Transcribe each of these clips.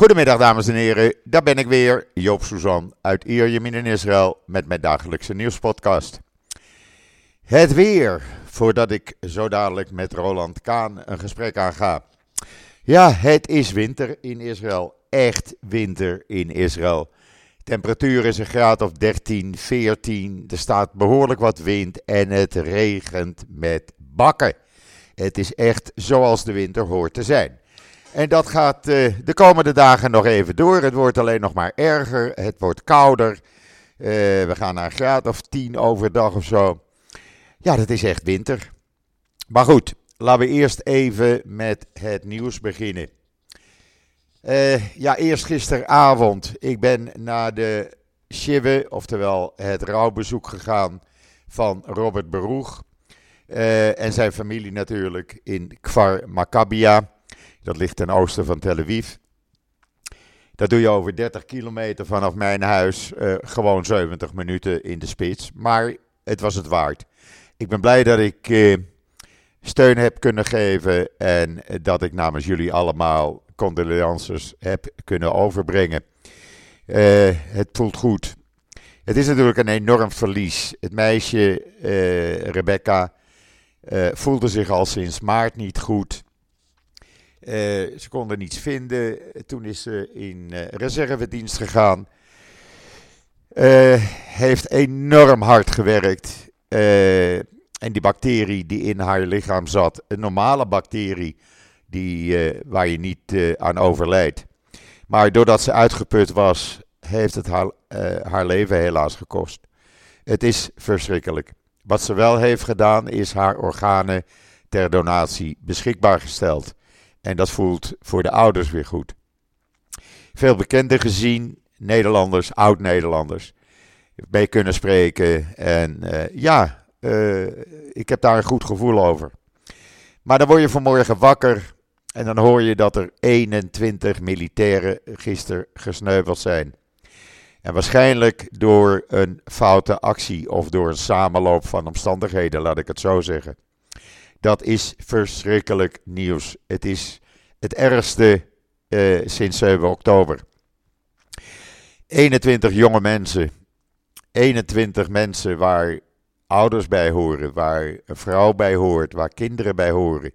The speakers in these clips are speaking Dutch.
Goedemiddag dames en heren, daar ben ik weer, Joop Suzan uit Ierjemien in Israël met mijn dagelijkse nieuwspodcast. Het weer, voordat ik zo dadelijk met Roland Kaan een gesprek aanga. Ja, het is winter in Israël, echt winter in Israël. Temperatuur is een graad of 13, 14, er staat behoorlijk wat wind en het regent met bakken. Het is echt zoals de winter hoort te zijn. En dat gaat uh, de komende dagen nog even door. Het wordt alleen nog maar erger. Het wordt kouder. Uh, we gaan naar een graad of 10 overdag of zo. Ja, dat is echt winter. Maar goed, laten we eerst even met het nieuws beginnen. Uh, ja, eerst gisteravond. Ik ben naar de Shive, oftewel het rouwbezoek gegaan van Robert Beroeg. en zijn familie natuurlijk in Kfar Maccabia. Dat ligt ten oosten van Tel Aviv. Dat doe je over 30 kilometer vanaf mijn huis. Uh, gewoon 70 minuten in de spits. Maar het was het waard. Ik ben blij dat ik uh, steun heb kunnen geven. En dat ik namens jullie allemaal condolences heb kunnen overbrengen. Uh, het voelt goed. Het is natuurlijk een enorm verlies. Het meisje Rebecca voelde zich al sinds maart niet goed. Uh, ze konden niets vinden. Toen is ze in uh, reservedienst gegaan. Uh, heeft enorm hard gewerkt. en die bacterie die in haar lichaam zat, een normale bacterie die, waar je niet aan overlijdt. Maar doordat ze uitgeput was, heeft het haar, haar leven helaas gekost. Het is verschrikkelijk. Wat ze wel heeft gedaan, is haar organen ter donatie beschikbaar gesteld. En dat voelt voor de ouders weer goed. Veel bekenden gezien, Nederlanders, oud-Nederlanders, mee kunnen spreken. En uh, ja, uh, ik heb daar een goed gevoel over. Maar dan word je vanmorgen wakker en dan hoor je dat er 21 militairen gisteren gesneuveld zijn. En waarschijnlijk door een foute actie of door een samenloop van omstandigheden, laat ik het zo zeggen. Dat is verschrikkelijk nieuws. Het is het ergste uh, sinds 7 oktober. 21 jonge mensen. 21 mensen waar ouders bij horen, waar een vrouw bij hoort, waar kinderen bij horen.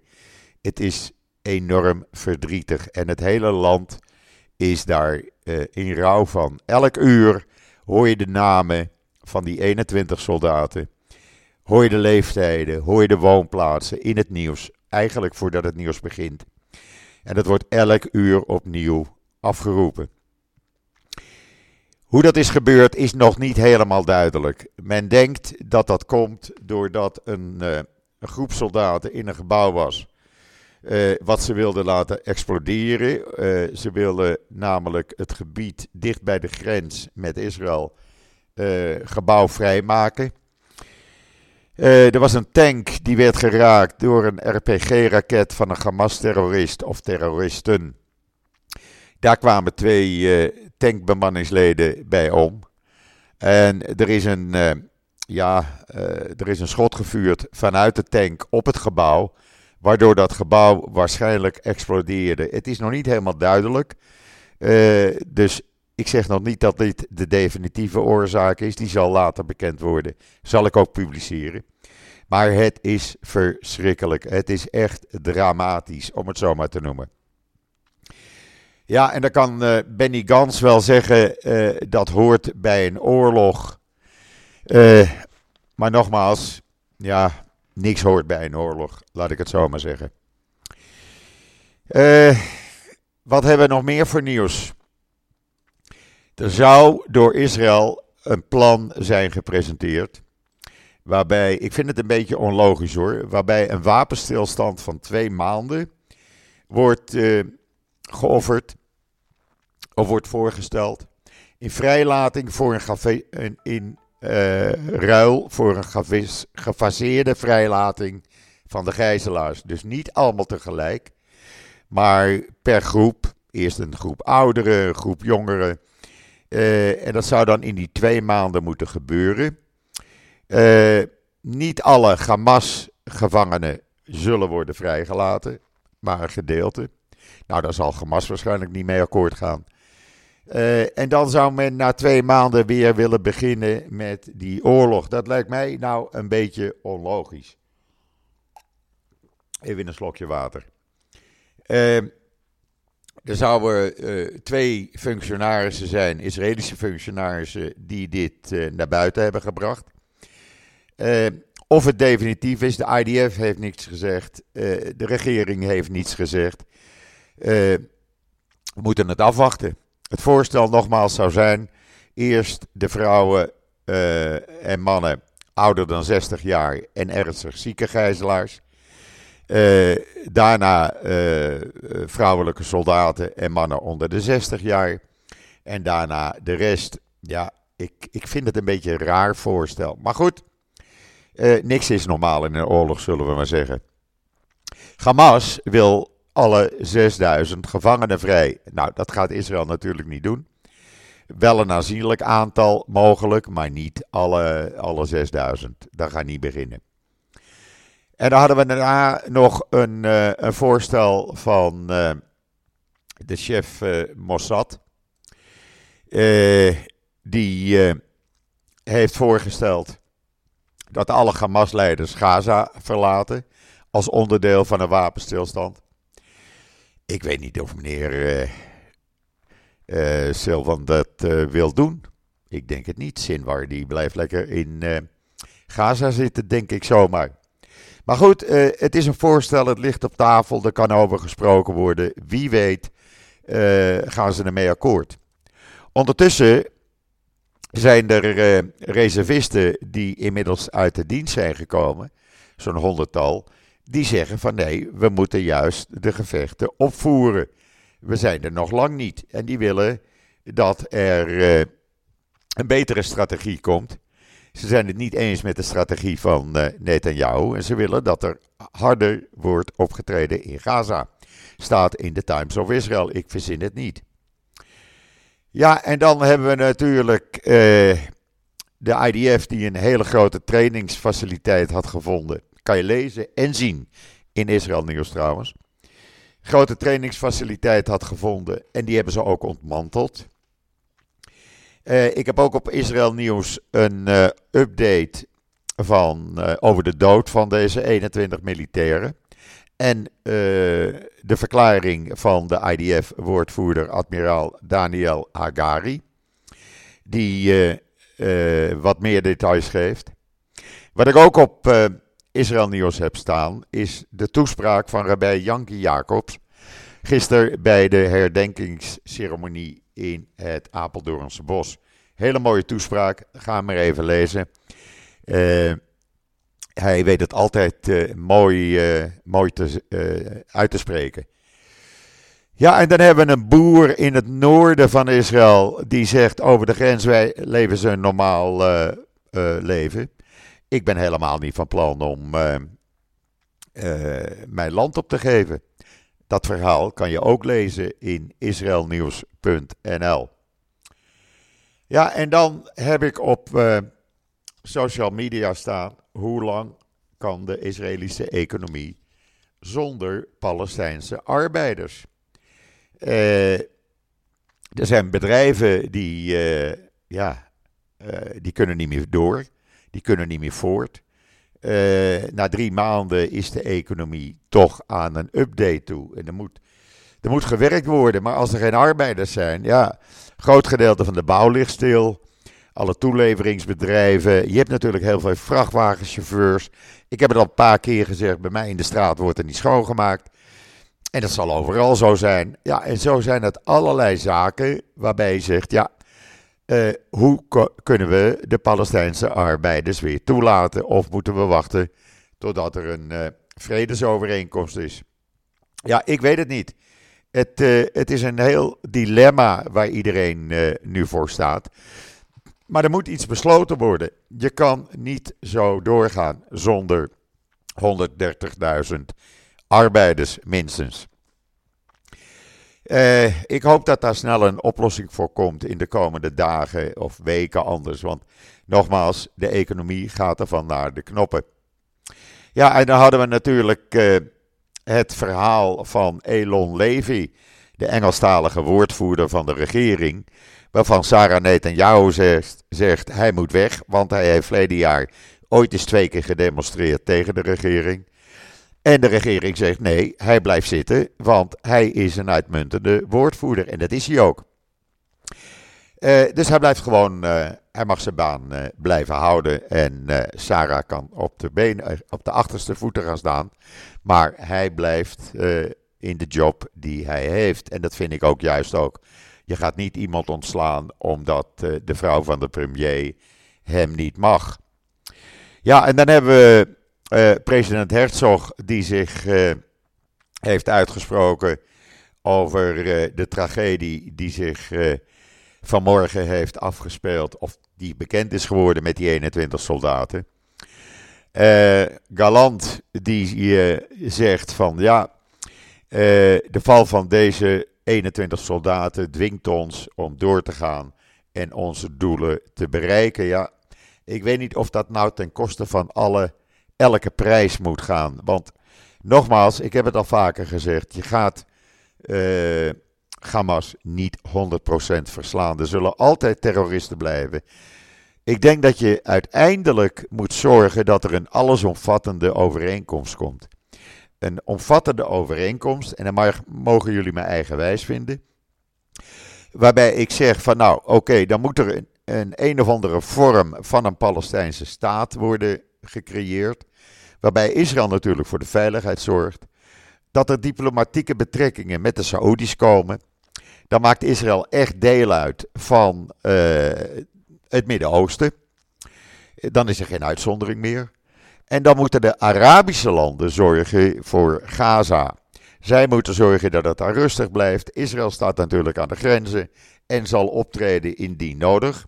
Het is enorm verdrietig en het hele land is daar uh, in rouw van. Elk uur hoor je de namen van die 21 soldaten. Hoor je de leeftijden, hoor je de woonplaatsen in het nieuws. Eigenlijk voordat het nieuws begint. En dat wordt elk uur opnieuw afgeroepen. Hoe dat is gebeurd is nog niet helemaal duidelijk. Men denkt dat dat komt doordat een, uh, een groep soldaten in een gebouw was. Uh, wat ze wilden laten exploderen. Uh, ze wilden namelijk het gebied dicht bij de grens met Israël gebouw vrijmaken. Uh, er was een tank die werd geraakt door een RPG-raket van een Hamas-terrorist of terroristen. Daar kwamen twee uh, tankbemanningsleden bij om. En er is een, uh, ja, er is een schot gevuurd vanuit de tank op het gebouw, waardoor dat gebouw waarschijnlijk explodeerde. Het is nog niet helemaal duidelijk. dus ik zeg nog niet dat dit de definitieve oorzaak is. Die zal later bekend worden. Zal ik ook publiceren. Maar het is verschrikkelijk. Het is echt dramatisch, om het zo maar te noemen. Ja, en dan kan uh, Benny Gans wel zeggen uh, dat hoort bij een oorlog. Uh, maar nogmaals, ja, niks hoort bij een oorlog, laat ik het zo maar zeggen. wat hebben we nog meer voor nieuws? Er zou door Israël een plan zijn gepresenteerd. Waarbij, ik vind het een beetje onlogisch hoor, waarbij een wapenstilstand van twee maanden wordt uh, geofferd of wordt voorgesteld. In vrijlating voor een, in, uh, ruil voor een gefaseerde vrijlating van de gijzelaars. Dus niet allemaal tegelijk, maar per groep. Eerst een groep ouderen, een groep jongeren uh, en dat zou dan in die twee maanden moeten gebeuren. Uh, niet alle Hamas-gevangenen zullen worden vrijgelaten, maar een gedeelte. Nou, daar zal Hamas waarschijnlijk niet mee akkoord gaan. Uh, en dan zou men na twee maanden weer willen beginnen met die oorlog. Dat lijkt mij nou een beetje onlogisch. Even een slokje water. Er zouden uh, twee functionarissen zijn, Israëlische functionarissen, die dit uh, naar buiten hebben gebracht. Uh, of het definitief is, de IDF heeft niets gezegd, de regering heeft niets gezegd. we moeten het afwachten. Het voorstel nogmaals zou zijn: eerst de vrouwen en mannen ouder dan 60 jaar en ernstig zieke gijzelaars. Uh, daarna uh, vrouwelijke soldaten en mannen onder de 60 jaar. En daarna de rest. Ja, ik, ik vind het een beetje een raar voorstel. Maar goed, niks is normaal in een oorlog, zullen we maar zeggen. Hamas wil alle 6000 gevangenen vrij. Nou, dat gaat Israël natuurlijk niet doen. Wel een aanzienlijk aantal mogelijk, maar niet alle, alle 6000. Dat gaat niet beginnen. En dan hadden we daarna nog een, een voorstel van uh, de chef uh, Mossad. die heeft voorgesteld dat alle Hamas-leiders Gaza verlaten als onderdeel van een wapenstilstand. Ik weet niet of meneer Silvan dat wil doen. Ik denk het niet. Sinwar die blijft lekker in Gaza zitten, denk ik zomaar. Maar goed, uh, het is een voorstel, het ligt op tafel, er kan over gesproken worden. Wie weet uh, gaan ze ermee akkoord. Ondertussen zijn er uh, reservisten die inmiddels uit de dienst zijn gekomen, zo'n honderdtal, die zeggen van nee, we moeten juist de gevechten opvoeren. We zijn er nog lang niet. En die willen dat er een betere strategie komt ze zijn het niet eens met de strategie van uh, Netanyahu en ze willen dat er harder wordt opgetreden in Gaza. Staat in de Times of Israel. Ik verzin het niet. Ja, en dan hebben we natuurlijk uh, de IDF die een hele grote trainingsfaciliteit had gevonden. Kan je lezen en zien in Israël Nieuws trouwens. Grote trainingsfaciliteit had gevonden en die hebben ze ook ontmanteld. Uh, ik heb ook op Israël Nieuws een uh, update van, uh, over de dood van deze 21 militairen. En de verklaring van de IDF-woordvoerder admiraal Daniel Hagari, die wat meer details geeft. Wat ik ook op Israël Nieuws heb staan, is de toespraak van Rabbi Yanki Jacobs. Gisteren bij de herdenkingsceremonie in het Apeldoornse bos. Hele mooie toespraak, ga maar even lezen. Uh, hij weet het altijd uh, mooi, uh, mooi te, uit te spreken. Ja, en dan hebben we een boer in het noorden van Israël die zegt over de grens wij leven ze een normaal leven. Ik ben helemaal niet van plan om mijn land op te geven. Dat verhaal kan je ook lezen in israelnieuws.nl. Ja, en dan heb ik op uh, social media staan: hoe lang kan de Israëlische economie zonder Palestijnse arbeiders? Uh, er zijn bedrijven die, uh, ja, die kunnen niet meer door, die kunnen niet meer voort. Na drie maanden is de economie toch aan een update toe. En er moet, er moet gewerkt worden, maar als er geen arbeiders zijn, ja Groot gedeelte van de bouw ligt stil. Alle toeleveringsbedrijven. Je hebt natuurlijk heel veel vrachtwagenchauffeurs. Ik heb het al een paar keer gezegd. Bij mij in de straat wordt er niet schoongemaakt. En dat zal overal zo zijn. Ja, en zo zijn het allerlei zaken waarbij je zegt: ja, uh, hoe kunnen we de Palestijnse arbeiders weer toelaten? Of moeten we wachten totdat er een uh, vredesovereenkomst is? Ja, ik weet het niet. Het, uh, het is een heel dilemma waar iedereen nu voor staat. Maar er moet iets besloten worden. Je kan niet zo doorgaan zonder 130.000 arbeiders minstens. Uh, ik hoop dat daar snel een oplossing voor komt in de komende dagen of weken anders. Want nogmaals, de economie gaat ervan naar de knoppen. Ja, en dan hadden we natuurlijk het verhaal van Elon Levy, de Engelstalige woordvoerder van de regering, waarvan Sarah Netanyahu zegt, zegt hij moet weg, want hij heeft verleden jaar ooit eens twee keer gedemonstreerd tegen de regering. En de regering zegt nee, hij blijft zitten, want hij is een uitmuntende woordvoerder en dat is hij ook. Uh, dus hij blijft gewoon, uh, hij mag zijn baan uh, blijven houden en Sarah kan op de, benen, op de achterste voeten gaan staan. Maar hij blijft in de job die hij heeft en dat vind ik ook juist ook. Je gaat niet iemand ontslaan omdat de vrouw van de premier hem niet mag. Ja, en dan hebben we president Herzog die zich heeft uitgesproken over de tragedie die zich vanmorgen heeft afgespeeld, of die bekend is geworden met die 21 soldaten. Galant die zegt van ja, de val van deze 21 soldaten dwingt ons om door te gaan en onze doelen te bereiken. Ja, ik weet niet of dat nou ten koste van alle, elke prijs moet gaan. Want nogmaals, ik heb het al vaker gezegd, je gaat Hamas niet 100% verslaan. Er zullen altijd terroristen blijven. Ik denk dat je uiteindelijk moet zorgen dat er een allesomvattende overeenkomst komt. Een omvattende overeenkomst, en dan mogen jullie mijn eigen wijs vinden. Waarbij ik zeg van nou oké, dan moet er een, een een of andere vorm van een Palestijnse staat worden gecreëerd. Waarbij Israël natuurlijk voor de veiligheid zorgt dat er diplomatieke betrekkingen met de Saoedi's komen. Dan maakt Israël echt deel uit van uh, het Midden-Oosten. Dan is er geen uitzondering meer. En dan moeten de Arabische landen zorgen voor Gaza. Zij moeten zorgen dat het daar rustig blijft. Israël staat natuurlijk aan de grenzen en zal optreden indien nodig.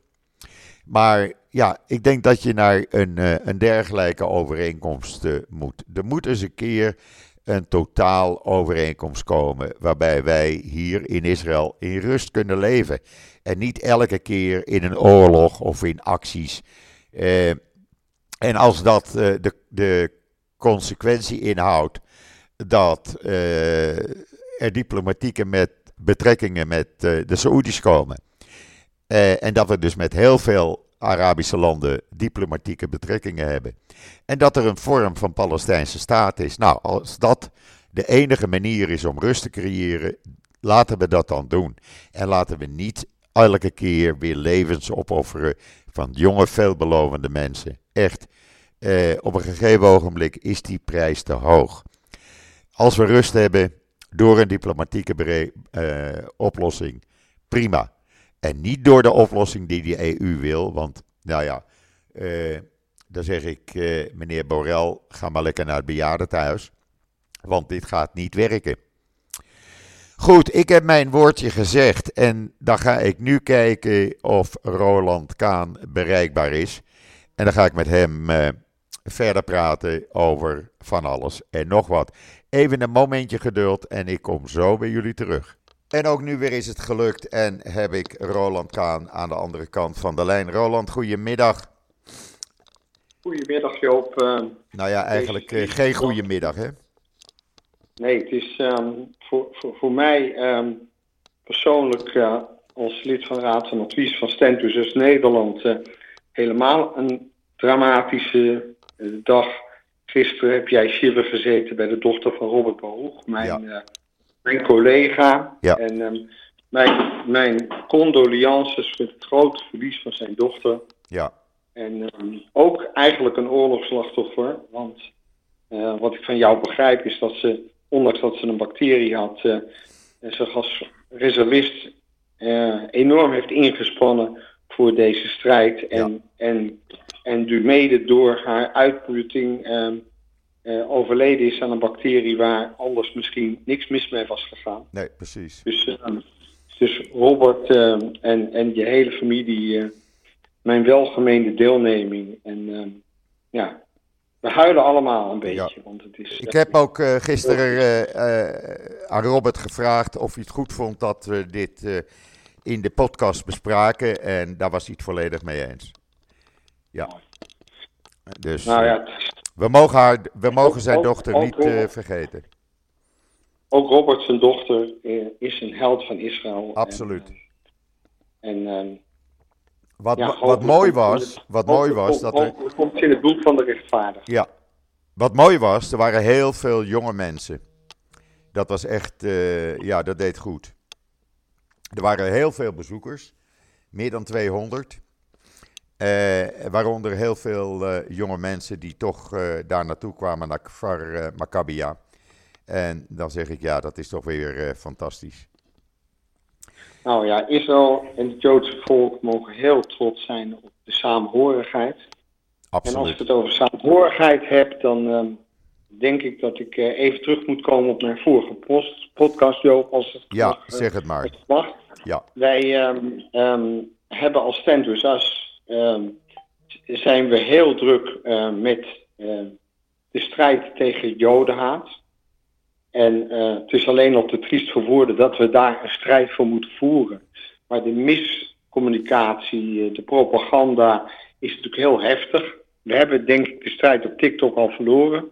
Maar ja, ik denk dat je naar een, eh, een dergelijke overeenkomst uh, moet. Er moet eens een keer een totaal overeenkomst komen waarbij wij hier in Israël in rust kunnen leven. En niet elke keer in een oorlog of in acties. Eh, en als dat eh, de, de consequentie inhoudt dat eh, er diplomatieke met, betrekkingen met eh, de Saoedi's komen. Eh, en dat we dus met heel veel Arabische landen diplomatieke betrekkingen hebben. En dat er een vorm van Palestijnse staat is. Nou, als dat de enige manier is om rust te creëren, laten we dat dan doen. En laten we niet elke keer weer levens opofferen van jonge, veelbelovende mensen. Echt, eh, op een gegeven ogenblik is die prijs te hoog. Als we rust hebben door een diplomatieke eh, oplossing, prima. En niet door de oplossing die de EU wil. Want, nou ja, uh, dan zeg ik, uh, meneer Borrell, ga maar lekker naar het bejaardentehuis. Want dit gaat niet werken. Goed, ik heb mijn woordje gezegd. En dan ga ik nu kijken of Roland Kaan bereikbaar is. En dan ga ik met hem uh, verder praten over van alles en nog wat. Even een momentje geduld en ik kom zo bij jullie terug. En ook nu weer is het gelukt en heb ik Roland Kaan aan de andere kant van de lijn. Roland, goedemiddag. Goedemiddag Joop. Uh, nou ja, eigenlijk uh, geen goedemiddag hè? Nee, het is um, voor, voor, voor mij um, persoonlijk uh, als lid van de Raad van Advies van Stentus Nederland helemaal een dramatische dag. Gisteren heb jij shiver gezeten bij de dochter van Robert Baruch, mijn... Ja mijn collega. En um, mijn, mijn condolences voor het grote verlies van zijn dochter. Ja. En um, ook eigenlijk een oorlogsslachtoffer. Want uh, wat ik van jou begrijp is dat ze, ondanks dat ze een bacterie had, uh, zich als reservist uh, enorm heeft ingespannen voor deze strijd. En, ja. en, en mede door haar uitputting um, uh, overleden is aan een bacterie waar anders misschien niks mis mee was gegaan. Nee, precies. Dus, uh, dus Robert uh, en, en je hele familie, mijn welgemeende deelneming. En ja, we huilen allemaal een beetje. Ja. Want het is, Ik heb ook gisteren aan Robert gevraagd of hij het goed vond dat we dit in de podcast bespraken. En daar was hij het volledig mee eens. Ja. Dus, nou ja, we mogen, haar, we mogen zijn dochter niet uh, vergeten. ook Robert, zijn dochter, is een held van Israël. Absoluut. En, en wat, wat mooi was, wat mooi was dat er... komt in het boek van de rechtvaardig. Ja. Wat mooi was, er waren heel veel jonge mensen. Dat was echt, ja, dat deed goed. Er waren heel veel bezoekers, meer dan 200. Uh, waaronder heel veel uh, jonge mensen die toch uh, daar naartoe kwamen naar Kfar Maccabia. En dan zeg ik, ja, dat is toch weer fantastisch. Nou ja, Israël en het Joodse volk mogen heel trots zijn op de saamhorigheid. Absoluut. En als ik het over saamhorigheid heb, dan ehm, denk ik dat ik even terug moet komen op mijn vorige post, podcast, Joop. Als het ja, mag, zeg het maar. Mag. Ja. Wij um, um, hebben als Stentus, als zijn we heel druk uh, met uh, de strijd tegen jodenhaat. En uh, het is alleen op te triest voor woorden dat we daar een strijd voor moeten voeren. Maar de miscommunicatie, de propaganda is natuurlijk heel heftig. We hebben denk ik de strijd op TikTok al verloren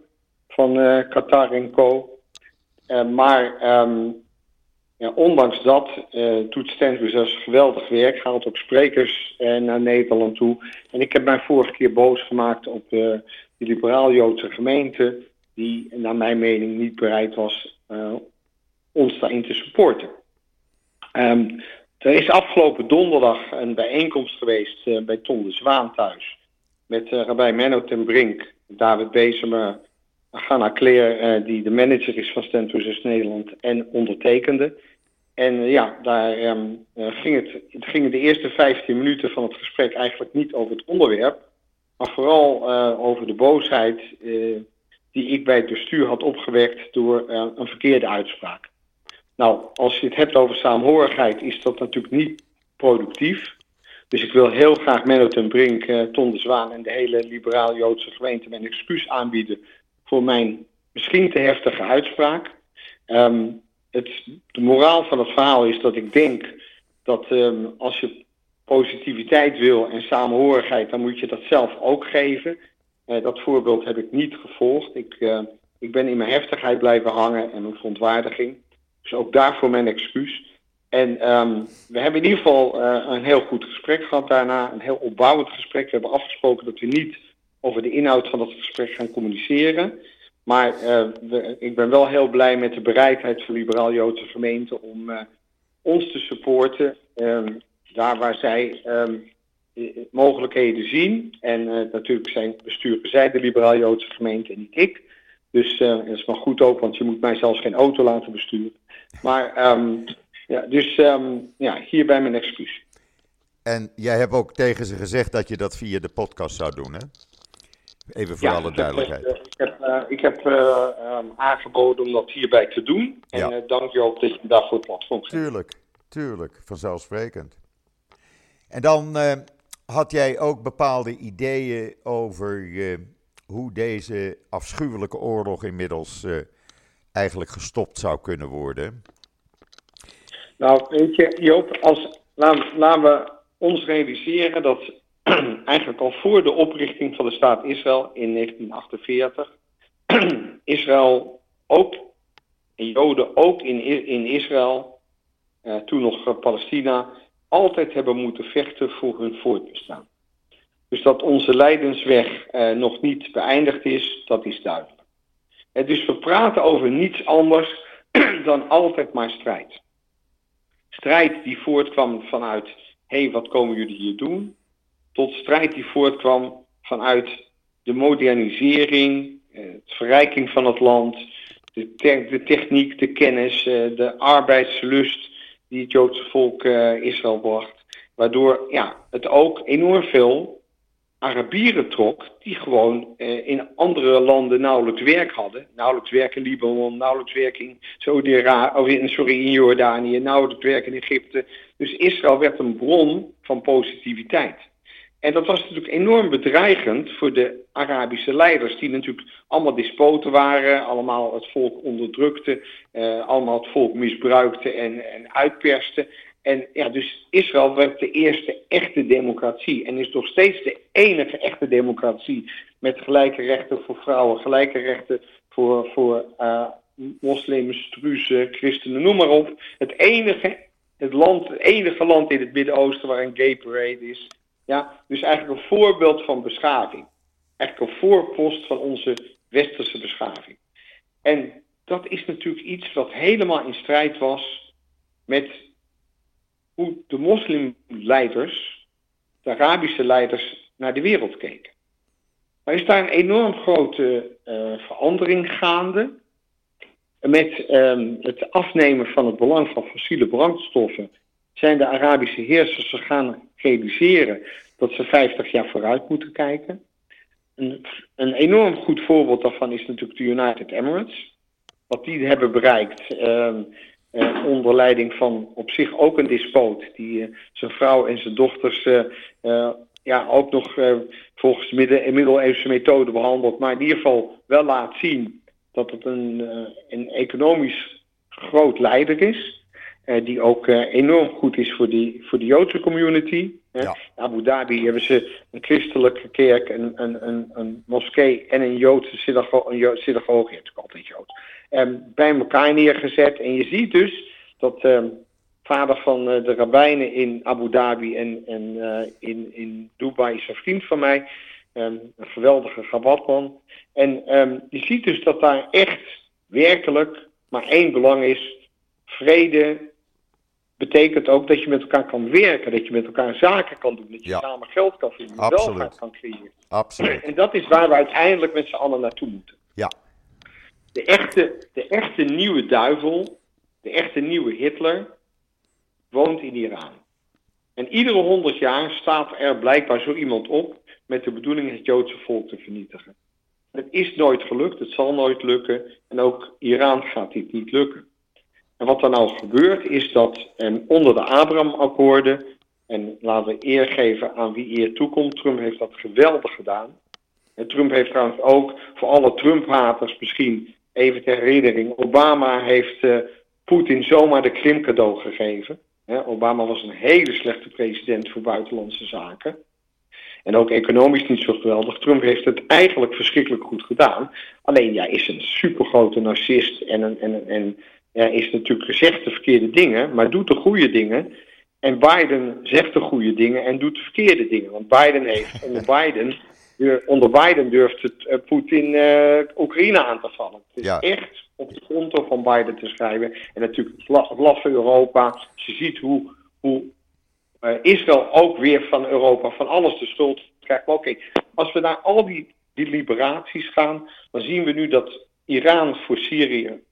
van Qatar en co. maar um, ja, ondanks dat uh, doet Stentus dus geweldig werk, haalt ook sprekers uh, naar Nederland toe. En ik heb mij vorige keer boos gemaakt op uh, de liberaal-Joodse gemeente, die naar mijn mening niet bereid was ons daarin te supporten. Um, er is afgelopen donderdag een bijeenkomst geweest bij Ton de Zwaan thuis. Met Rabbi Menno ten Brink, David Bezemer, Ganna Kleer, die de manager is van Stentus Nederland en ondertekende. En ja, daar um, ging het, gingen de eerste 15 minuten van het gesprek eigenlijk niet over het onderwerp, maar vooral over de boosheid die ik bij het bestuur had opgewekt door een verkeerde uitspraak. Nou, als je het hebt over saamhorigheid, is dat natuurlijk niet productief. Dus ik wil heel graag Menno ten Brink, Ton de Zwaan en de hele liberaal-Joodse gemeente mijn excuus aanbieden voor mijn misschien te heftige uitspraak. Um, het, de moraal van het verhaal is dat ik denk dat um, als je positiviteit wil en samenhorigheid, dan moet je dat zelf ook geven. Uh, dat voorbeeld heb ik niet gevolgd. Ik, uh, ik ben in mijn heftigheid blijven hangen en mijn verontwaardiging. Dus ook daarvoor mijn excuus. En um, we hebben in ieder geval uh, een heel goed gesprek gehad daarna. Een heel opbouwend gesprek. We hebben afgesproken dat we niet over de inhoud van dat gesprek gaan communiceren. Maar we, ik ben wel heel blij met de bereidheid van liberaal-Joodse gemeenten om uh, ons te supporten. Um, daar waar zij um, mogelijkheden zien. En uh, natuurlijk zijn besturen zij de liberaal-Joodse gemeente en niet ik. Dus dat is maar goed ook, want je moet mij zelfs geen auto laten besturen. Maar um, ja, dus ja, hierbij mijn excuus. En jij hebt ook tegen ze gezegd dat je dat via de podcast zou doen, hè? Even voor ja, alle duidelijkheid. Ik heb, uh, ik heb uh, um, aangeboden om dat hierbij te doen. En ja. dank je ook dat je daarvoor het platform geeft. Tuurlijk, tuurlijk, vanzelfsprekend. En dan had jij ook bepaalde ideeën over hoe deze afschuwelijke oorlog inmiddels eigenlijk gestopt zou kunnen worden. Nou, weet je, Joop, als, laten, laten we ons realiseren dat eigenlijk al voor de oprichting van de staat Israël in 1948, Israël ook, en Joden ook in, in Israël, uh, toen nog Palestina, altijd hebben moeten vechten voor hun voortbestaan. Dus dat onze lijdensweg uh, nog niet beëindigd is, dat is duidelijk. En dus we praten over niets anders dan altijd maar strijd. Strijd die voortkwam vanuit, hé, hey, wat komen jullie hier doen? Tot strijd die voortkwam vanuit de modernisering, eh, de verrijking van het land, de, de techniek, de kennis, eh, de arbeidslust die het Joodse volk uh, Israël bracht. Waardoor ja, het ook enorm veel Arabieren trok die gewoon eh, in andere landen nauwelijks werk hadden. Nauwelijks werk in Libanon, nauwelijks werk in sorry, in Jordanië, nauwelijks werk in Egypte. Dus Israël werd een bron van positiviteit. En dat was natuurlijk enorm bedreigend voor de Arabische leiders, die natuurlijk allemaal despoten waren, allemaal het volk onderdrukten, uh, allemaal het volk misbruikten en, en uitpersten. En ja, dus Israël werd de eerste echte democratie en is nog steeds de enige echte democratie met gelijke rechten voor vrouwen, gelijke rechten voor, voor uh, moslims, druzen, christenen, noem maar op. Het enige, het land, het enige land in het Midden-Oosten waar een gay parade is. Ja, dus eigenlijk een voorbeeld van beschaving. Eigenlijk een voorpost van onze westerse beschaving. En dat is natuurlijk iets wat helemaal in strijd was met hoe de moslimleiders, de Arabische leiders, naar de wereld keken. Er is daar een enorm grote uh, verandering gaande. Met um, het afnemen van het belang van fossiele brandstoffen zijn de Arabische heersers gaan realiseren dat ze 50 jaar vooruit moeten kijken. Een, een, enorm goed voorbeeld daarvan is natuurlijk de United Emirates. Wat die hebben bereikt um, uh, onder leiding van op zich ook een despoot, die uh, zijn vrouw en zijn dochters uh, ja, ook nog volgens midden, middeleeuwse methode behandeld, maar in ieder geval wel laat zien dat het een, een economisch groot leider is. Uh, die ook enorm goed is voor, die, voor de Joodse community. Ja. In Abu Dhabi hebben ze een christelijke kerk, een, een, een, een moskee en een Joodse synagoge. Een Joodse synagoge, je hebt altijd Jood. Um, bij elkaar neergezet. En je ziet dus dat um, vader van uh, de rabbijnen in Abu Dhabi en, en uh, in, in Dubai is een vriend van mij. Um, een geweldige gabatman. En je ziet dus dat daar echt werkelijk maar één belang is. Vrede betekent ook dat je met elkaar kan werken. Dat je met elkaar zaken kan doen. Dat je ja. samen geld kan vinden. Welvaart kan creëren. Absoluut. En dat is waar we uiteindelijk met z'n allen naartoe moeten. Ja. De echte, de echte nieuwe duivel, de echte nieuwe Hitler, woont in Iran. En iedere honderd jaar staat er blijkbaar zo iemand op met de bedoeling het Joodse volk te vernietigen. Het is nooit gelukt, het zal nooit lukken en ook Iran gaat dit niet lukken. En wat er nou gebeurt is dat en onder de Abraham-akkoorden, en laten we eer geven aan wie eer toekomt, Trump heeft dat geweldig gedaan. En Trump heeft trouwens ook voor alle Trump-haters misschien even ter herinnering, Obama heeft uh, Poetin zomaar de Krim cadeau gegeven. Obama was een hele slechte president voor buitenlandse zaken. En ook economisch niet zo geweldig. Trump heeft het eigenlijk verschrikkelijk goed gedaan. Alleen, ja, is een supergrote narcist en, een, en, en ja, is natuurlijk gezegd de verkeerde dingen, maar doet de goede dingen. En Biden zegt de goede dingen en doet de verkeerde dingen. Want Biden heeft onder Biden, onder Biden durft het uh, Poetin uh, Oekraïne aan te vallen. Het is ja. echt op de konto van Biden te schrijven. En natuurlijk het van Europa. Je ziet hoe, hoe uh, Israël ook weer van Europa van alles de schuld krijgt. Maar oké, okay, als we naar al die, die liberaties gaan, dan zien we nu dat Iran voor Syrië.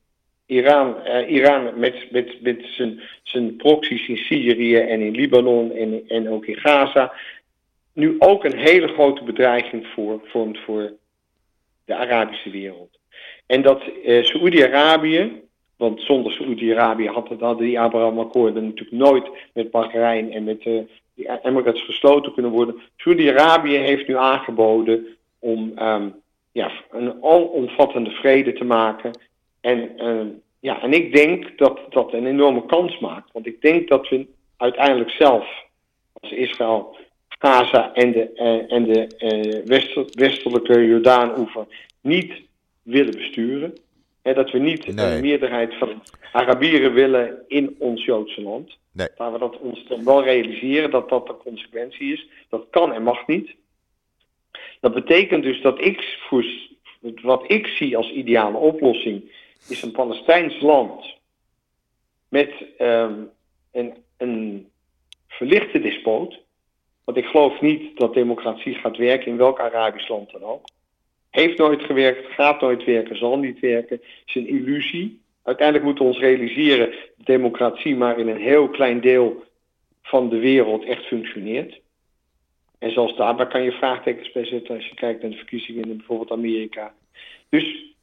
Iran, uh, Iran met, met, met zijn, zijn proxies in Syrië en in Libanon en, en ook in Gaza. Nu ook een hele grote bedreiging voor, vormt voor de Arabische wereld. En dat uh, Saoedi-Arabië, want zonder Saoedi-Arabië hadden die Abraham-akkoorden natuurlijk nooit met Bahrein en met uh, die Emirates gesloten kunnen worden. Saoedi-Arabië heeft nu aangeboden om um, ja, een alomvattende vrede te maken. En, uh, ja, en ik denk dat dat een enorme kans maakt. Want ik denk dat we uiteindelijk zelf, als Israël, Gaza en de, uh, en de uh, wester, westelijke Jordaan-oever niet willen besturen. Hè, dat we niet nee. een meerderheid van Arabieren willen in ons Joodse land. Nee. Maar we dat ons dan wel realiseren dat dat de consequentie is. Dat kan en mag niet. Dat betekent dus dat ik, wat ik zie als ideale oplossing, is een Palestijns land met um, een, een verlichte despoot. Want ik geloof niet dat democratie gaat werken in welk Arabisch land dan ook. Heeft nooit gewerkt, gaat nooit werken, zal niet werken. is een illusie. Uiteindelijk moeten we ons realiseren dat democratie maar in een heel klein deel van de wereld echt functioneert. En zelfs daarbij kan je vraagtekens bij zetten als je kijkt naar de verkiezingen in bijvoorbeeld Amerika. Dus,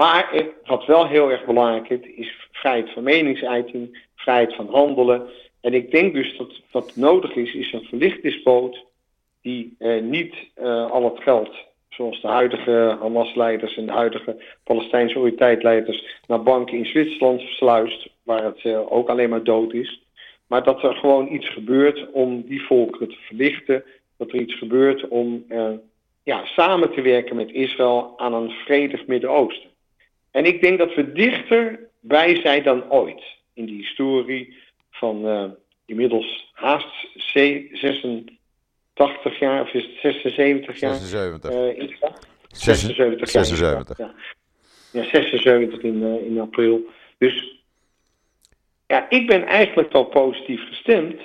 maar wat wel heel erg belangrijk is, is vrijheid van meningsuiting, vrijheid van handelen. En ik denk dus dat wat nodig is, is een verlicht despoot die eh, niet uh, al het geld zoals de huidige Hamas-leiders en de huidige Palestijnse autoriteitsleiders naar banken in Zwitserland versluist, waar het uh, ook alleen maar dood is. Maar dat er gewoon iets gebeurt om die volkeren te verlichten. Dat er iets gebeurt om uh, ja, samen te werken met Israël aan een vredig Midden-Oosten. En ik denk dat we dichterbij zijn dan ooit in die historie van uh, inmiddels haast 86 jaar, of is het 76 jaar? 76. Uh, in 76, 76. Ja. ja, 76 in, uh, in april. Dus ja, ik ben eigenlijk wel positief gestemd.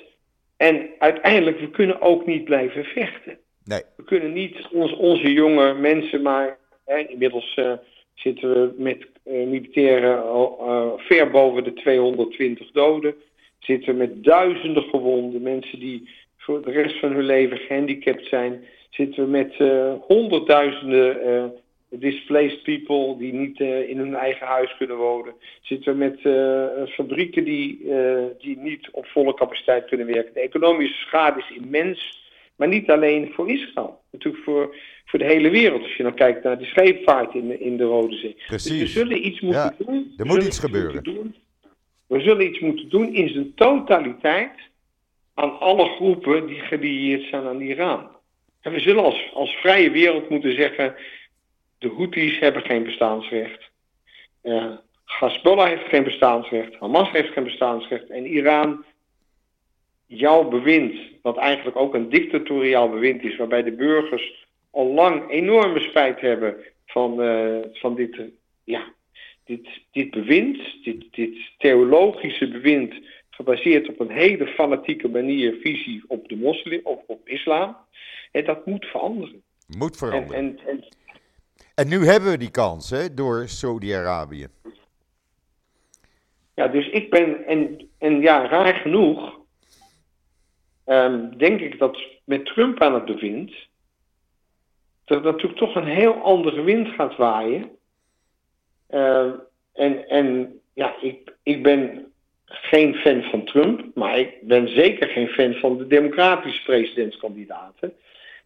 En uiteindelijk, we kunnen ook niet blijven vechten. Nee. We kunnen niet ons, onze jonge mensen maar... Hè, inmiddels uh, zitten we met uh, militairen uh, ver boven de 220 doden. Zitten we met duizenden gewonden. Mensen die voor de rest van hun leven gehandicapt zijn. Zitten we met honderdduizenden displaced people die niet in hun eigen huis kunnen wonen. Zitten we met fabrieken die, die niet op volle capaciteit kunnen werken. De economische schade is immens, maar niet alleen voor Israël. Natuurlijk voor, voor de hele wereld. Als je dan kijkt naar de scheepvaart in, in de Rode Zee. Precies. Dus we zullen iets moeten ja, doen. Er moet iets gebeuren. Doen. We zullen iets moeten doen in zijn totaliteit aan alle groepen die gelieerd zijn aan Iran. En we zullen als, als vrije wereld moeten zeggen de Houthis hebben geen bestaansrecht. Uh, Hezbollah heeft geen bestaansrecht. Hamas heeft geen bestaansrecht. En Iran, jouw bewind, wat eigenlijk ook een dictatoriaal bewind is, waarbij de burgers al lang enorme spijt hebben van, uh, van dit, uh, ja, dit, dit bewind, dit, dit theologische bewind, gebaseerd op een hele fanatieke manier, visie op de moslim, op, op islam. En dat moet veranderen. Moet veranderen. En, en, en, en nu hebben we die kans, hè, door Saudi-Arabië. Ja, dus ik ben, en, en ja, raar genoeg, um, denk ik dat met Trump aan het bewind, dat natuurlijk toch een heel andere wind gaat waaien. Uh, en, en ja, ik, ik ben geen fan van Trump, maar ik ben zeker geen fan van de democratische presidentskandidaten.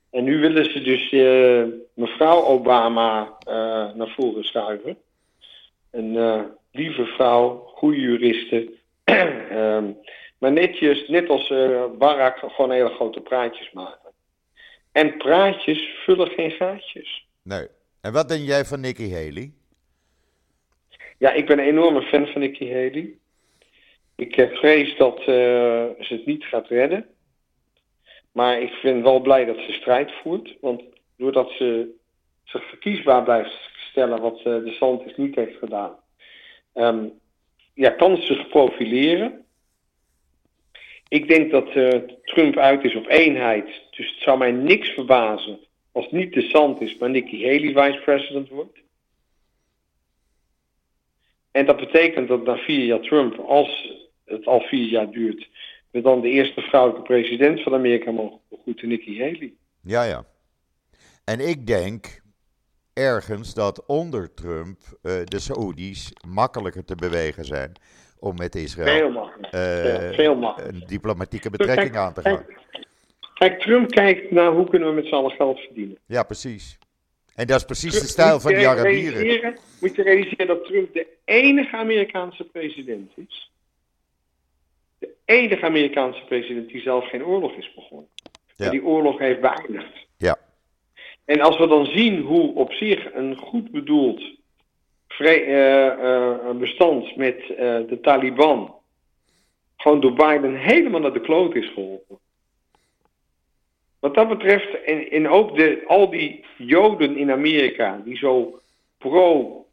En nu willen ze dus uh, mevrouw Obama uh, naar voren schuiven. Een uh, lieve vrouw, goede juriste. um, maar netjes, net als Barack, gewoon hele grote praatjes maken. En praatjes vullen geen gaatjes. Nee. En wat denk jij van Nikki Haley? Ja, ik ben een enorme fan van Nikki Haley. Ik heb vrees dat ze het niet gaat redden. Maar ik ben wel blij dat ze strijd voert. Want doordat ze zich verkiesbaar blijft stellen, wat de Santis niet heeft gedaan, um, ja, kan ze zich profileren. Ik denk dat uh, Trump uit is op eenheid. Dus het zou mij niks verbazen als niet de Santis, maar Nikki Haley vice-president wordt. En dat betekent dat na vier jaar Trump, als het al vier jaar duurt, we dan de eerste vrouwelijke president van Amerika mogen begroeten, Nikki Haley. Ja, ja. En ik denk ergens dat onder Trump uh, de Saoedi's makkelijker te bewegen zijn om met Israël veel makkelijker. Uh, ja, veel makkelijker. een diplomatieke betrekking kijk, aan te gaan. Kijk, kijk, Trump kijkt naar hoe kunnen we met z'n allen geld verdienen. Ja, precies. En dat is precies de stijl van die Arabieren. Moet je realiseren dat Trump de enige Amerikaanse president is de enige Amerikaanse president die zelf geen oorlog is begonnen. Ja. En die oorlog heeft beëindigd. Ja. En als we dan zien hoe op zich een goed bedoeld bestand met uh, de Taliban. Gewoon door Biden helemaal naar de kloot is geholpen. Wat dat betreft, en, ook de, al die Joden in Amerika die zo pro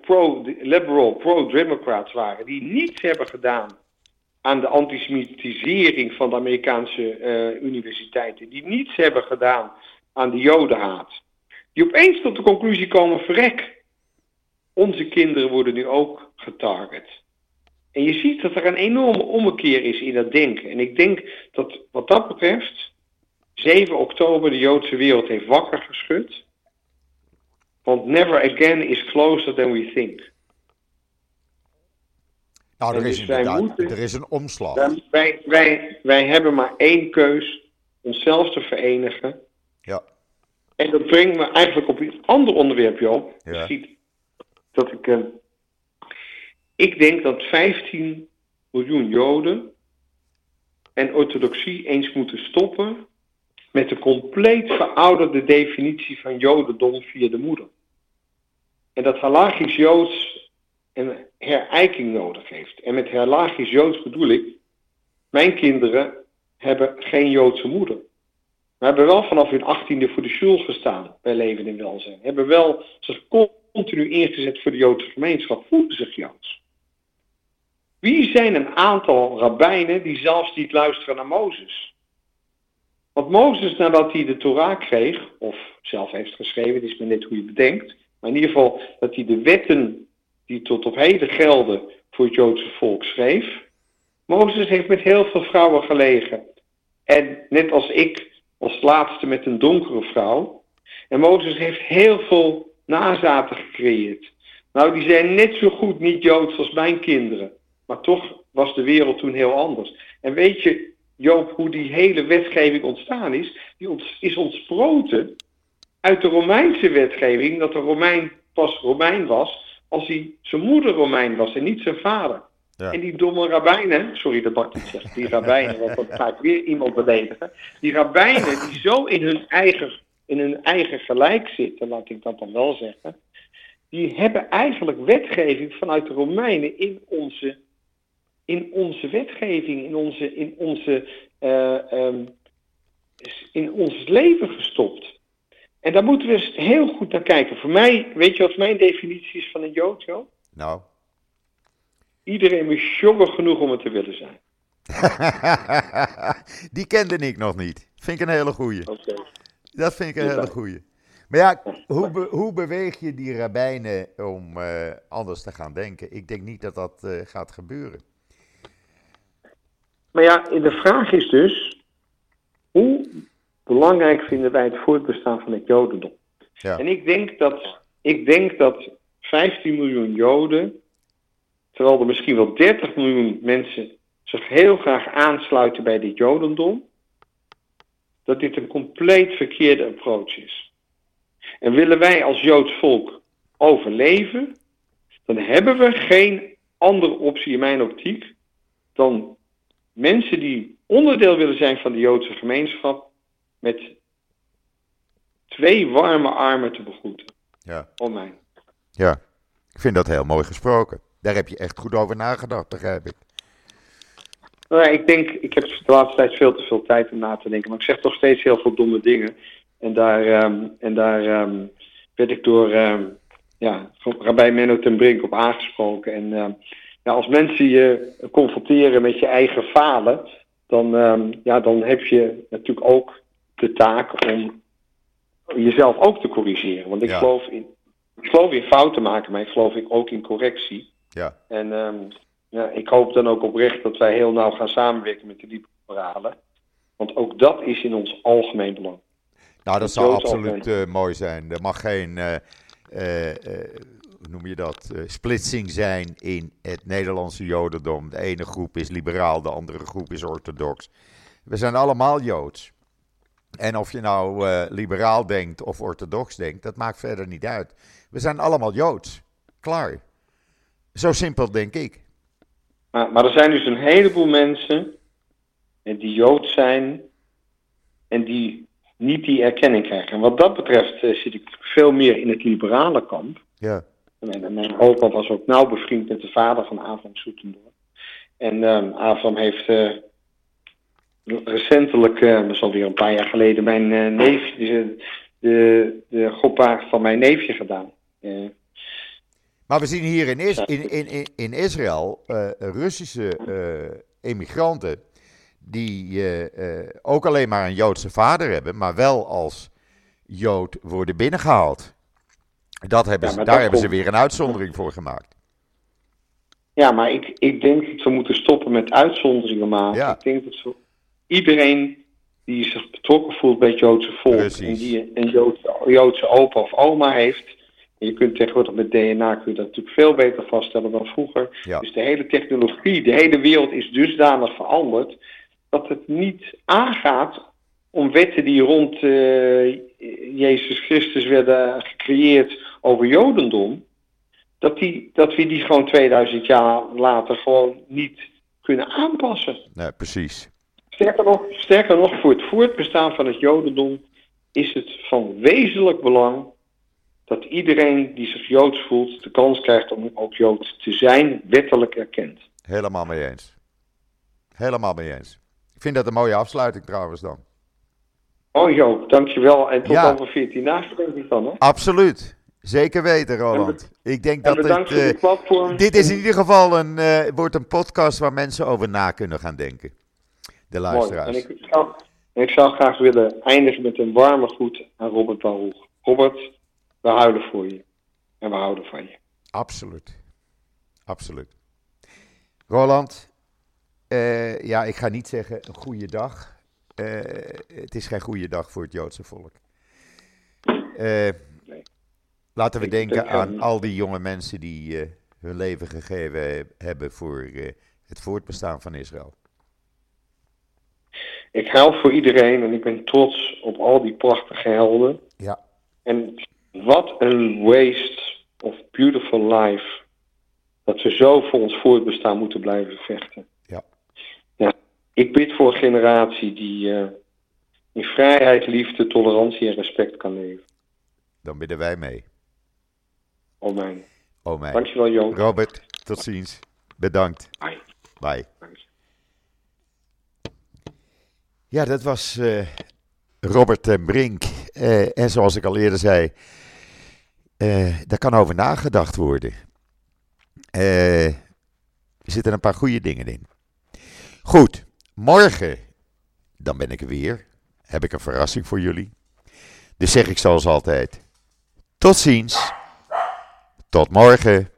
pro-liberal, pro-democrats waren, die niets hebben gedaan aan de antisemitisering van de Amerikaanse universiteiten, die niets hebben gedaan aan de jodenhaat, die opeens tot de conclusie komen, verrek, onze kinderen worden nu ook getarget. En je ziet dat er een enorme ommekeer is in dat denken. En ik denk dat wat dat betreft 7 oktober de Joodse wereld heeft wakker geschud. Want never again is closer than we think. Nou, er is dus wij inderdaad moeten- er is een omslag. Wij, wij, wij, hebben maar één keus, onszelf te verenigen. Ja. En dat brengt me eigenlijk op een ander onderwerp, Joop. Ja. Je ziet dat ik... eh, ik denk dat 15 miljoen Joden en orthodoxie eens moeten stoppen met de compleet verouderde definitie van Jodendom via de moeder. En dat halachisch Joods een herijking nodig heeft. En met halachisch Joods bedoel ik, mijn kinderen hebben geen Joodse moeder. Maar hebben wel vanaf hun achttiende voor de school gestaan bij Leven en Welzijn. Hebben wel zich continu ingezet voor de Joodse gemeenschap, voelen zich Joods. Wie zijn een aantal rabbijnen die zelfs niet luisteren naar Mozes? Want Mozes, nadat hij de Torah kreeg, of zelf heeft geschreven, het is maar net hoe je bedenkt, maar in ieder geval dat hij de wetten die tot op heden gelden voor het Joodse volk schreef. Mozes heeft met heel veel vrouwen gelegen. En net als ik, als laatste met een donkere vrouw. En Mozes heeft heel veel nazaten gecreëerd. Nou, die zijn net zo goed niet Joods als mijn kinderen. Maar toch was de wereld toen heel anders. En weet je, Joop, hoe die hele wetgeving ontstaan is? Die is ontsproten uit de Romeinse wetgeving, dat de Romein pas Romein was als hij zijn moeder Romein was en niet zijn vader. Ja. En die domme rabbijnen, sorry dat Bart niet zegt, die rabbijnen, want dan ga ik weer iemand beledigen. Die rabbijnen die zo in hun eigen, in hun eigen gelijk zitten, laat ik dat dan wel zeggen. Die hebben eigenlijk wetgeving vanuit de Romeinen in onze in onze wetgeving, in onze, in onze, uh, um, in ons leven gestopt. En daar moeten we eens heel goed naar kijken. Voor mij, weet je wat mijn definitie is van een Jood? Nou. Iedereen is jonger genoeg om het te willen zijn. Die kende ik nog niet. Vind ik een hele goeie. Okay. Dat vind ik een hele goeie. Maar ja, hoe, be, hoe beweeg je die rabbijnen om uh, anders te gaan denken? Ik denk niet dat dat uh, gaat gebeuren. Maar ja, de vraag is dus, hoe belangrijk vinden wij het voortbestaan van het Jodendom? Ja. En ik denk, dat, ik denk dat 15 miljoen Joden, terwijl er misschien wel 30 miljoen mensen zich heel graag aansluiten bij dit Jodendom, dat dit een compleet verkeerde approach is. En willen wij als Joods volk overleven, dan hebben we geen andere optie in mijn optiek dan mensen die onderdeel willen zijn van de Joodse gemeenschap met twee warme armen te begroeten. Ja. Om mij. Ja, ik vind dat heel mooi gesproken. Daar heb je echt goed over nagedacht, begrijp ik. Nou ja, ik denk, ik heb de laatste tijd veel te veel tijd om na te denken, maar ik zeg toch steeds heel veel domme dingen. En daar, um, en daar um, werd ik door um, ja, Rabbi Menno ten Brink op aangesproken. En nou, als mensen je confronteren met je eigen falen, dan, ja, dan heb je natuurlijk ook de taak om jezelf ook te corrigeren. Want ik, geloof, in, ik geloof in fouten maken, maar ik geloof ook in correctie. Ja. En um, ja, ik hoop dan ook oprecht dat wij heel nauw gaan samenwerken met de liberalen. Want ook dat is in ons algemeen belang. Nou, dat zou absoluut uh, mooi zijn. Er mag geen uh, uh, noem je dat, splitsing zijn in het Nederlandse Jodendom. De ene groep is liberaal, de andere groep is orthodox. We zijn allemaal Joods. En of je nou liberaal denkt of orthodox denkt, dat maakt verder niet uit. We zijn allemaal Joods. Klaar. Zo simpel denk ik. Maar, maar er zijn dus een heleboel mensen die Joods zijn en die niet die erkenning krijgen. En wat dat betreft uh, zit ik veel meer in het liberale kamp. Ja. En mijn opa was ook nauw bevriend met de vader van Avram Soetendorf. En um, Avram heeft uh, recentelijk, uh, dat is alweer een paar jaar geleden, mijn neefje, de, de, de goppa van mijn neefje gedaan. Maar we zien hier in, is, in, in, in Israël Russische emigranten die ook alleen maar een Joodse vader hebben, maar wel als Jood worden binnengehaald. Dat hebben ze, daar hebben ze weer een uitzondering voor gemaakt. Ja, maar ik, ik denk dat we moeten stoppen met uitzonderingen maken. Ik denk dat iedereen die zich betrokken voelt bij het Joodse volk en die een Joodse, Joodse opa of oma heeft. En je kunt tegenwoordig met DNA kun je dat natuurlijk veel beter vaststellen dan vroeger. Dus de hele technologie, de hele wereld is dusdanig veranderd dat het niet aangaat om wetten die rond uh, Jezus Christus werden gecreëerd over Jodendom, dat, die, dat we die gewoon 2000 jaar later gewoon niet kunnen aanpassen. Nee, precies. Sterker nog, sterker nog, voor het voortbestaan van het Jodendom is het van wezenlijk belang dat iedereen die zich Joods voelt de kans krijgt om ook Jood te zijn, wettelijk erkend. Helemaal mee eens. Helemaal mee eens. Ik vind dat een mooie afsluiting trouwens dan. Oh Joop, dankjewel. En tot over 14 dagen denk ik dan, hè? Absoluut. Zeker weten, Roland. Ik denk dat het, uh, platform. dit is in ieder geval een, uh, wordt een podcast waar mensen over na kunnen gaan denken. De luisteraars. Mooi. En ik, zou, ik zou graag willen eindigen met een warme groet aan Robert Baruch. Robert, we huilen voor je. En we houden van je. Absoluut. Absoluut. Roland, uh, ja, ik ga niet zeggen een goede dag. het is geen goede dag voor het Joodse volk. nee. Laten we denken aan al die jonge mensen die hun leven gegeven hebben voor het voortbestaan van Israël. Ik huil voor iedereen en ik ben trots op al die prachtige helden. Ja. En wat een waste of beautiful life. Dat we zo voor ons voortbestaan moeten blijven vechten. Ja. ja ik bid voor een generatie die uh, in vrijheid, liefde, tolerantie en respect kan leven. Dan bidden wij mee. Oh mijn. Oh mijn. Dankjewel, Joop. Robert, tot ziens. Bedankt. Bye. Bye. Ja, dat was uh, Robert ten Brink. Uh, en zoals ik al eerder zei, uh, daar kan over nagedacht worden. er zitten een paar goede dingen in. Goed, morgen, dan ben ik er weer. Heb ik een verrassing voor jullie. Dus zeg ik zoals altijd: tot ziens. Tot morgen.